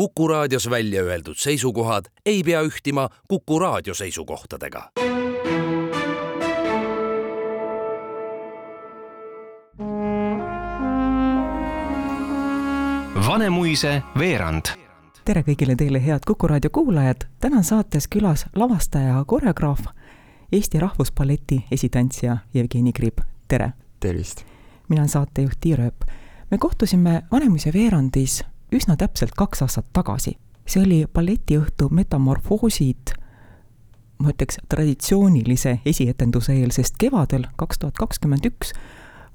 Kuku raadios välja öeldud seisukohad ei pea ühtima Kuku raadio seisukohtadega. Vanemuise veerand tere kõigile teile, head Kuku raadio kuulajad, täna on saates külas lavastaja ja koreograaf, Eesti Rahvuspalleti esitantsija Jevgeni Kriip, tere! tervist! mina olen saatejuht Tiir Ööp. me kohtusime Vanemuise veerandis üsna täpselt kaks aastat tagasi. see oli balletiõhtu Metamorfoosid, ma ütleks traditsioonilise esietenduse eel, sest kevadel kaks tuhat kakskümmend üks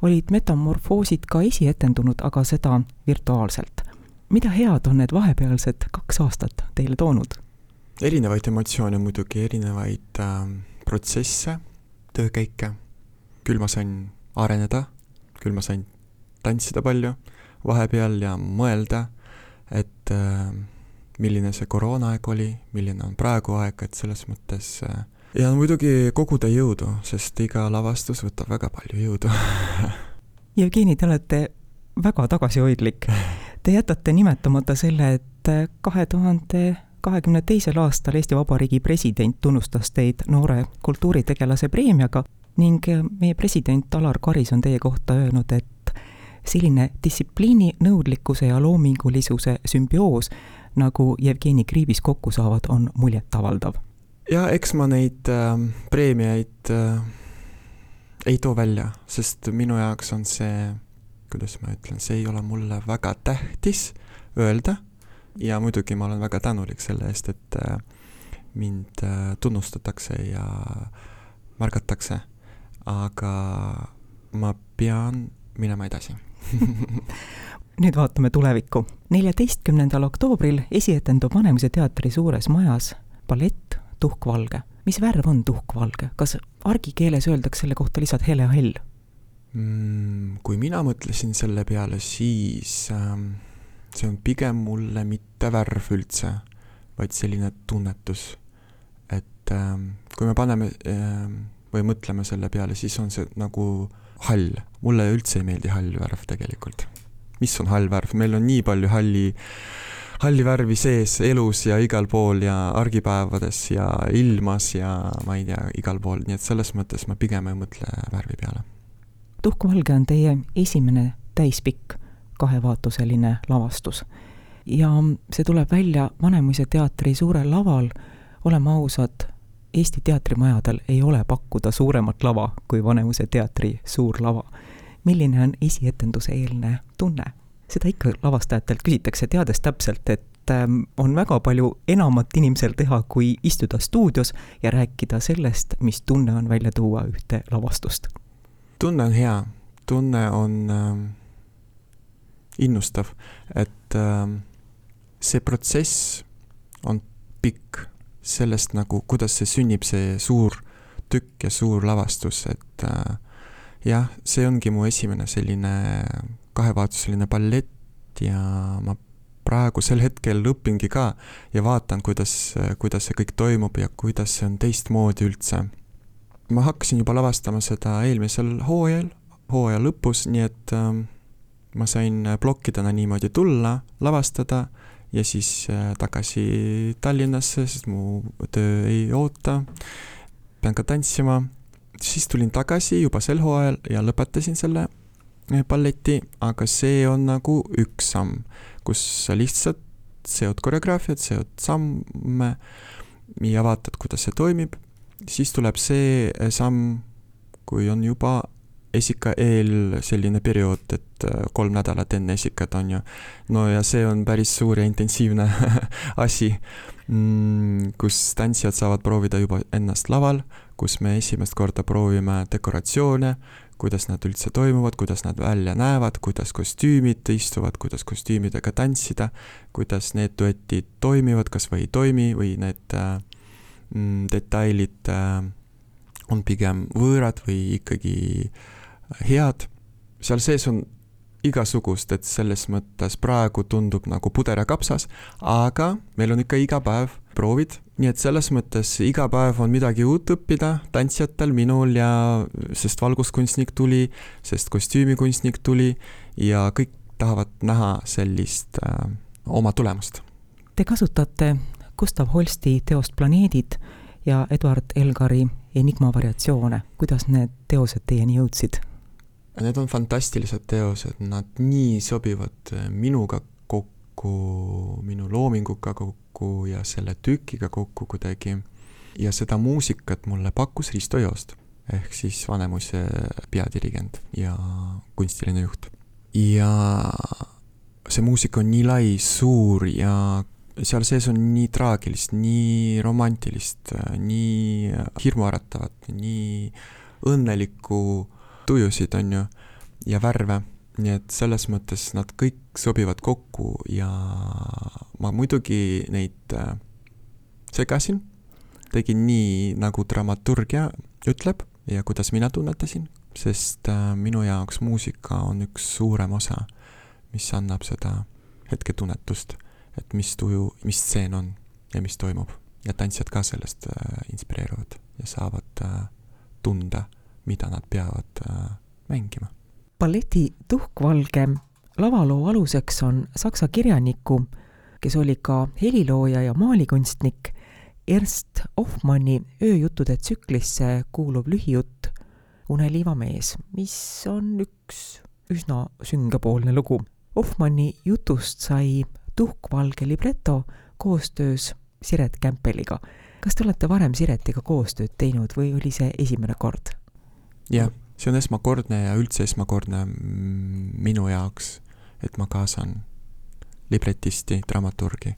olid Metamorfoosid ka esietendunud, aga seda virtuaalselt. mida head on need vahepealsed kaks aastat teile toonud? erinevaid emotsioone muidugi, erinevaid äh, protsesse, töökäike, küll ma sain areneda, küll ma sain tantsida palju vahepeal ja mõelda, et äh, milline see koroonaaeg oli, milline on praegu aeg, et selles mõttes äh, ja muidugi koguda jõudu, sest iga lavastus võtab väga palju jõudu Jevgeni, te olete väga tagasihoidlik. Te jätate nimetamata selle, et kahe tuhande kahekümne teisel aastal Eesti Vabariigi president tunnustas teid noore kultuuritegelase preemiaga ning meie president Alar Karis on teie kohta öelnud, et selline distsipliini, nõudlikkuse ja loomingulisuse sümbioos, nagu Jevgeni Kriibis kokku saavad, on muljetavaldav. ja eks ma neid äh, preemiaid äh, ei too välja, sest minu jaoks on see, kuidas ma ütlen, see ei ole mulle väga tähtis öelda ja muidugi ma olen väga tänulik selle eest, et äh, mind äh, tunnustatakse ja märgatakse, aga ma pean minema edasi nüüd vaatame tulevikku. neljateistkümnendal oktoobril esietendub Vanemuise teatri suures majas ballett Tuhkvalge. mis värv on tuhkvalge, kas argikeeles öeldakse selle kohta lihtsalt hele hell mm,? kui mina mõtlesin selle peale, siis ähm, see on pigem mulle mitte värv üldse, vaid selline tunnetus. et ähm, kui me paneme ähm, või mõtleme selle peale, siis on see nagu hall. mulle üldse ei meeldi hall värv tegelikult. mis on hall värv, meil on nii palju halli, halli värvi sees elus ja igal pool ja argipäevades ja ilmas ja ma ei tea, igal pool, nii et selles mõttes ma pigem ei mõtle värvi peale. tuhkvalge on teie esimene täispikk kahevaatuseline lavastus. ja see tuleb välja Vanemuise teatri suurel laval, oleme ausad, Eesti teatrimajadel ei ole pakkuda suuremat lava kui Vanemuise teatri suur lava. milline on esietenduse eelne tunne? seda ikka lavastajatelt küsitakse, teades täpselt, et ähm, on väga palju enamat inimesel teha, kui istuda stuudios ja rääkida sellest, mis tunne on välja tuua ühte lavastust. tunne on hea, tunne on äh, innustav, et äh, see protsess on pikk sellest nagu, kuidas see sünnib, see suur tükk ja suur lavastus, et äh, jah, see ongi mu esimene selline kahevaatuseline ballett ja ma praegusel hetkel õpingi ka ja vaatan, kuidas, kuidas see kõik toimub ja kuidas see on teistmoodi üldse. ma hakkasin juba lavastama seda eelmisel hooajal, hooaja lõpus, nii et äh, ma sain plokkidena niimoodi tulla, lavastada ja siis äh, tagasi Tallinnasse, sest mu töö ei oota. pean ka tantsima. siis tulin tagasi juba sel hooajal ja lõpetasin selle äh, balleti, aga see on nagu üks samm, kus sa lihtsalt seod koreograafiat, seod samme ja vaatad, kuidas see toimib. siis tuleb see äh, samm, kui on juba esika eel selline periood, et äh, kolm nädalat enne esikat on ju. no ja see on päris suur ja intensiivne asi, mm, kus tantsijad saavad proovida juba ennast laval, kus me esimest korda proovime dekoratsioone, kuidas nad üldse toimuvad, kuidas nad välja näevad, kuidas kostüümid istuvad, kuidas kostüümidega tantsida, kuidas need duetid toimivad, kas või ei toimi või need äh, mm, detailid äh, on pigem võõrad või ikkagi äh, head, seal sees on igasugust, et selles mõttes praegu tundub nagu puder ja kapsas, aga meil on ikka iga päev proovid, nii et selles mõttes iga päev on midagi uut õppida tantsijatel, minul ja sest valguskunstnik tuli, sest kostüümikunstnik tuli ja kõik tahavad näha sellist äh, oma tulemust Te kasutate Gustav Holsti teost Planeedid ja Eduard Elgari Enigma variatsioone. kuidas need teosed teieni jõudsid? Need on fantastilised teosed, nad nii sobivad äh, minuga kokku, minu loominguga kokku ja selle tükiga kokku kuidagi. ja seda muusikat mulle pakkus Risto Joost ehk siis Vanemuise peadirigent ja kunstiline juht. ja see muusika on nii lai, suur ja seal sees on nii traagilist, nii romantilist, nii hirmuäratavat, nii õnnelikku tujusid, on ju, ja värve, nii et selles mõttes nad kõik sobivad kokku ja ma muidugi neid äh, segasin, tegin nii, nagu dramaturgia ütleb ja kuidas mina tunnetasin, sest äh, minu jaoks muusika on üks suurem osa, mis annab seda hetketunnetust, et mis tuju, mis stseen on ja mis toimub. ja tantsijad ka sellest äh, inspireeruvad ja saavad tunda, mida nad peavad mängima. balleti Tuhkvalge lavaloo aluseks on saksa kirjaniku, kes oli ka helilooja ja maalikunstnik, Ernst Hoffmanni ööjuttude tsüklisse kuuluv lühijutt Uneliiva mees, mis on üks üsna süngepoolne lugu. Hoffmanni jutust sai tuhkvalge libreto koostöös Siret Kämpeliga. kas te olete varem Siretiga koostööd teinud või oli see esimene kord? Jah see on esmakordne ja üldse esmakordne minu jaoks, et ma kaasan libretisti, dramaturgi.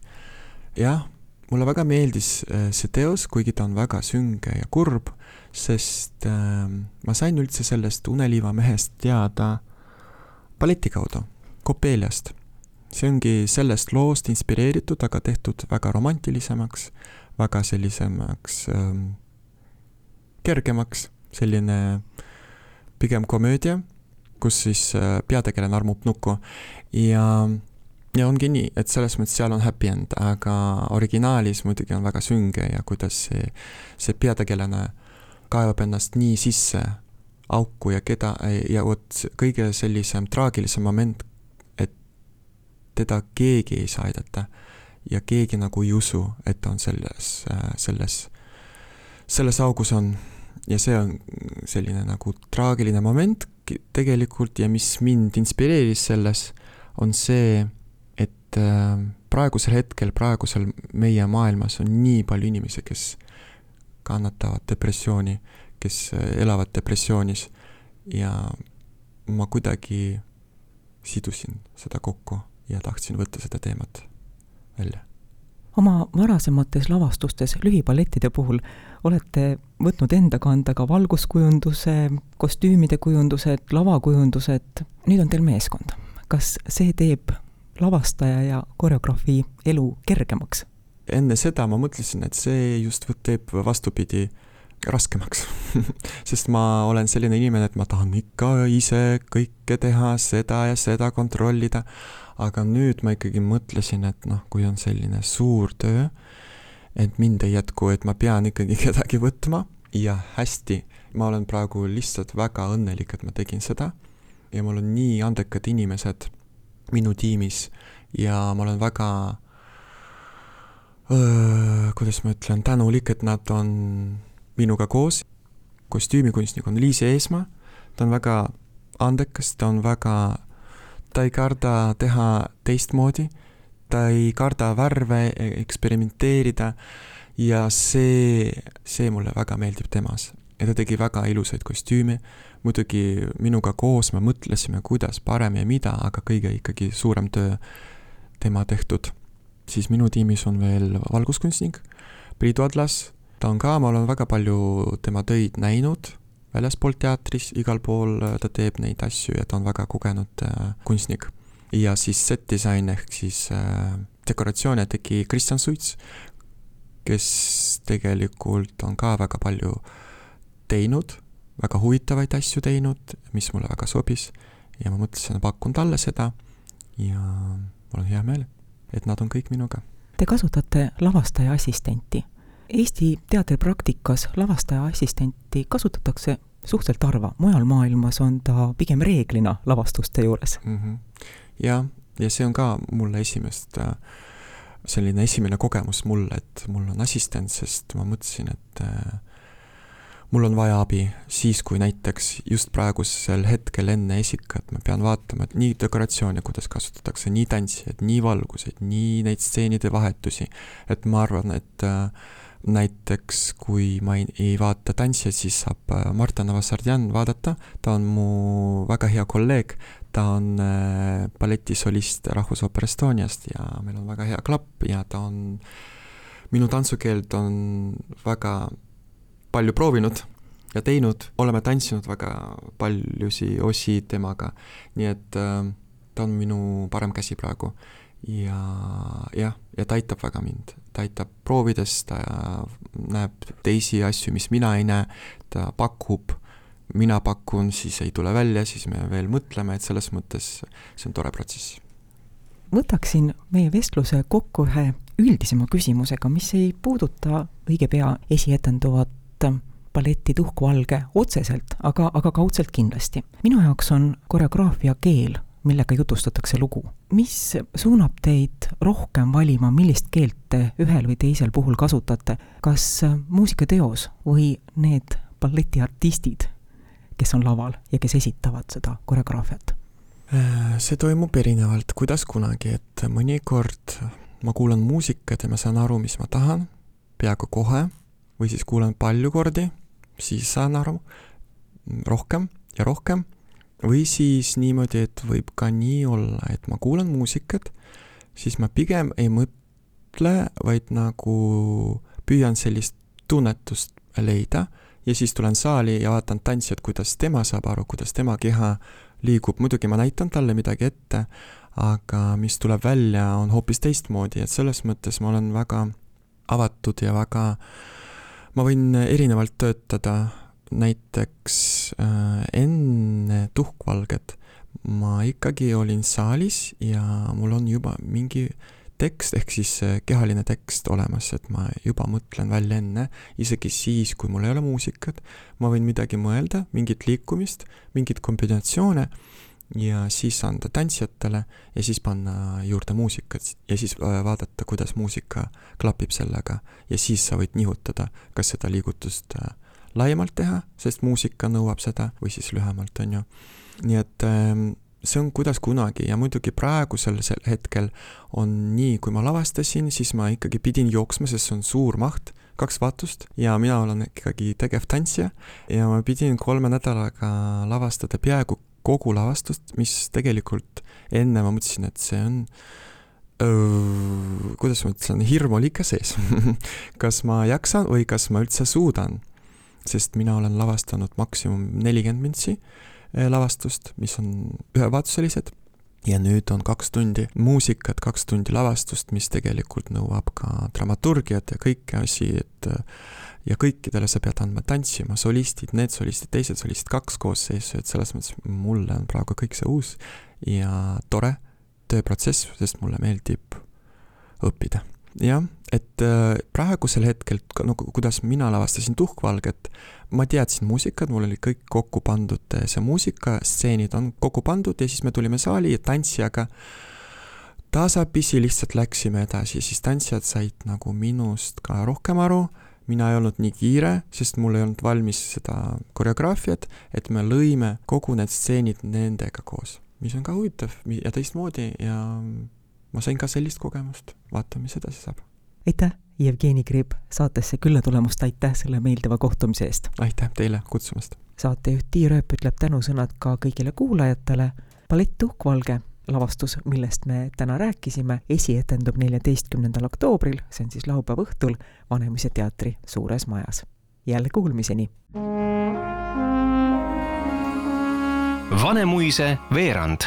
jah, mulle väga meeldis äh, see teos, kuigi ta on väga sünge ja kurb, sest äh, ma sain üldse sellest Uneliiva mehest teada balleti kaudu, Coppeliast. see ongi sellest loost inspireeritud, aga tehtud väga romantilisemaks, väga sellisemaks ähm, kergemaks, selline pigem komöödia, kus siis äh, peategelane armub nukku. Ja ja ongi nii, et selles mõttes seal on happy end, aga originaalis muidugi on väga sünge ja kuidas see, see peategelane kaevab ennast nii sisse auku ja keda, ja vot kõige sellisem traagilisem moment, et teda keegi ei saa aidata ja keegi nagu ei usu, et ta on selles, äh, selles, selles augus on ja see on selline nagu traagiline moment tegelikult ja mis mind inspireeris selles, on see, et äh, praegusel hetkel, praegusel meie maailmas on nii palju inimesi, kes kannatavad depressiooni, kes äh, elavad depressioonis ja ma kuidagi sidusin seda kokku ja tahtsin võtta seda teemat välja oma varasemates lavastustes lühiballettide puhul olete võtnud enda kanda ka valguskujunduse, kostüümide kujundused, lavakujundused, nüüd on teil meeskond. kas see teeb lavastaja ja koreograafi elu kergemaks? enne seda ma mõtlesin, et see just teeb vastupidi raskemaks sest ma olen selline inimene, et ma tahan ikka ise kõike teha, seda ja seda kontrollida aga nüüd ma ikkagi mõtlesin, et noh, kui on selline suur töö, et mind ei jätku, et ma pean ikkagi kedagi võtma. Ja hästi, ma olen praegu lihtsalt väga õnnelik, et ma tegin seda. Ja mul on nii andekad inimesed minu tiimis ja ma olen väga öö, kuidas ma ütlen, tänulik, et nad on minuga koos. kostüümikunstnik on Liis Eesmaa, ta on väga andekas, ta on väga ta ei karda teha teistmoodi, ta ei karda värve eksperimenteerida ja see, see mulle väga meeldib temas. ja ta tegi väga ilusaid kostüüme, muidugi minuga koos me mõtlesime, kuidas parem ja mida, aga kõige ikkagi suurem töö tema tehtud. siis minu tiimis on veel valguskunstnik Priidu Adlas, ta on ka, ma olen väga palju tema töid näinud väljaspool teatris, igal pool äh, ta teeb neid asju ja ta on väga kogenud äh, kunstnik. ja siis set disain ehk siis äh, dekoratsioone tegi Kristjan Suits, kes tegelikult on ka väga palju teinud, väga huvitavaid asju teinud, mis mulle väga sobis ja ma mõtlesin, pakun talle seda ja mul on hea meel, et nad on kõik minuga. Te kasutate lavastaja assistenti Eesti teatripraktikas lavastaja assistenti kasutatakse suhteliselt harva, mujal maailmas on ta pigem reeglina lavastuste juures mm. -hmm. jah, ja see on ka mulle esimest äh, selline esimene kogemus mulle, et mul on assistent, sest ma mõtlesin, et äh, mul on vaja abi siis, kui näiteks just praegusel hetkel enne esikat ma pean vaatama, et nii dekoratsioone, kuidas kasutatakse, nii tantsijaid, nii valguseid, nii neid stseenide vahetusi, et ma arvan, et äh, näiteks kui ma ei, ei vaata tantsijaid, siis saab äh, Marta Navasardjan vaadata, ta on mu väga hea kolleeg, ta on äh, balletisolist Rahvusooper Estoniast ja meil on väga hea klapp ja ta on, minu tantsukeelt on väga palju proovinud ja teinud, oleme tantsinud väga paljusi osi temaga, nii et äh, ta on minu parem käsi praegu. ja jah, ja ta aitab väga mind, ta aitab proovides, ta näeb teisi asju, mis mina ei näe, ta pakub, mina pakun, siis ei tule välja, siis me veel mõtleme, et selles mõttes see on tore protsess. võtaksin meie vestluse kokku ühe üldisema küsimusega, mis ei puuduta õige pea esietenduvat balleti Tuhkvalge otseselt, aga, aga kaudselt kindlasti. minu jaoks on koreograafia keel, millega jutustatakse lugu. mis suunab teid rohkem valima, millist keelt te ühel või teisel puhul kasutate, kas muusikateos või need balletiartistid, kes on laval ja kes esitavad seda koreograafiat? see toimub erinevalt, kuidas kunagi, et mõnikord ma kuulan muusikat ja ma saan aru, mis ma tahan, peaaegu kohe või siis kuulan palju kordi, siis saan aru rohkem ja rohkem, või siis niimoodi, et võib ka nii olla, et ma kuulan muusikat, siis ma pigem ei mõtle, vaid nagu püüan sellist tunnetust leida ja siis tulen saali ja vaatan tantsijat, kuidas tema saab aru, kuidas tema keha liigub, muidugi ma näitan talle midagi ette, aga mis tuleb välja, on hoopis teistmoodi, et selles mõttes ma olen väga avatud ja väga ma võin erinevalt töötada, näiteks äh, enne tuhkvalget ma ikkagi olin saalis ja mul on juba mingi tekst ehk siis äh, kehaline tekst olemas, et ma juba mõtlen välja enne, isegi siis, kui mul ei ole muusikat, ma võin midagi mõelda, mingit liikumist, mingeid kombinatsioone ja siis anda tantsijatele ja siis panna juurde muusikat ja siis äh, vaadata, kuidas muusika klapib sellega. Ja siis sa võid nihutada, kas seda liigutust äh, laiemalt teha, sest muusika nõuab seda, või siis lühemalt, on ju. nii et ähm, see on kuidas kunagi ja muidugi praegusel hetkel on nii, kui ma lavastasin, siis ma ikkagi pidin jooksma, sest see on suur maht, kaks vaatust ja mina olen ikkagi tegevtantsija ja ma pidin kolme nädalaga lavastada peaaegu kogu lavastust, mis tegelikult enne ma mõtlesin, et see on öö, kuidas ma ütlen, hirm oli ikka sees kas ma jaksan või kas ma üldse suudan? Sest mina olen lavastanud maksimum nelikümmend mintsi eh, lavastust, mis on ühevaatuselised ja nüüd on kaks tundi muusikat, kaks tundi lavastust, mis tegelikult nõuab ka dramaturgiat ja kõiki asi, et ja kõikidele sa pead andma tantsima, solistid, need solistid, teised solistid, kaks koosseisu, et selles mõttes mulle on praegu kõik see uus ja tore tööprotsess, sest mulle meeldib õppida. jah, et äh, praegusel hetkel, nagu kuidas mina lavastasin Tuhkvalget, ma teadsin muusikat, mul oli kõik kokku pandud, äh, see muusika, stseenid on kokku pandud ja siis me tulime saali ja tantsijaga tasapisi lihtsalt läksime edasi, siis tantsijad said nagu minust ka rohkem aru mina ei olnud nii kiire, sest mul ei olnud valmis seda koreograafiat, et me lõime kogu need stseenid nendega koos, mis on ka huvitav ja teistmoodi ja ma sain ka sellist kogemust, vaatame, mis edasi saab. Aitäh, Jevgeni Kriip saatesse külla tulemast, aitäh selle meeldiva kohtumise eest! aitäh teile kutsumast! saatejuht Tiir Ööp ütleb tänusõnad ka kõigile kuulajatele, ballett Tuhk-Valge lavastus, millest me täna rääkisime, esietendub neljateistkümnendal oktoobril, see on siis laupäeva õhtul, Vanemuise teatri suures majas. jälle kuulmiseni! Vanemuise veerand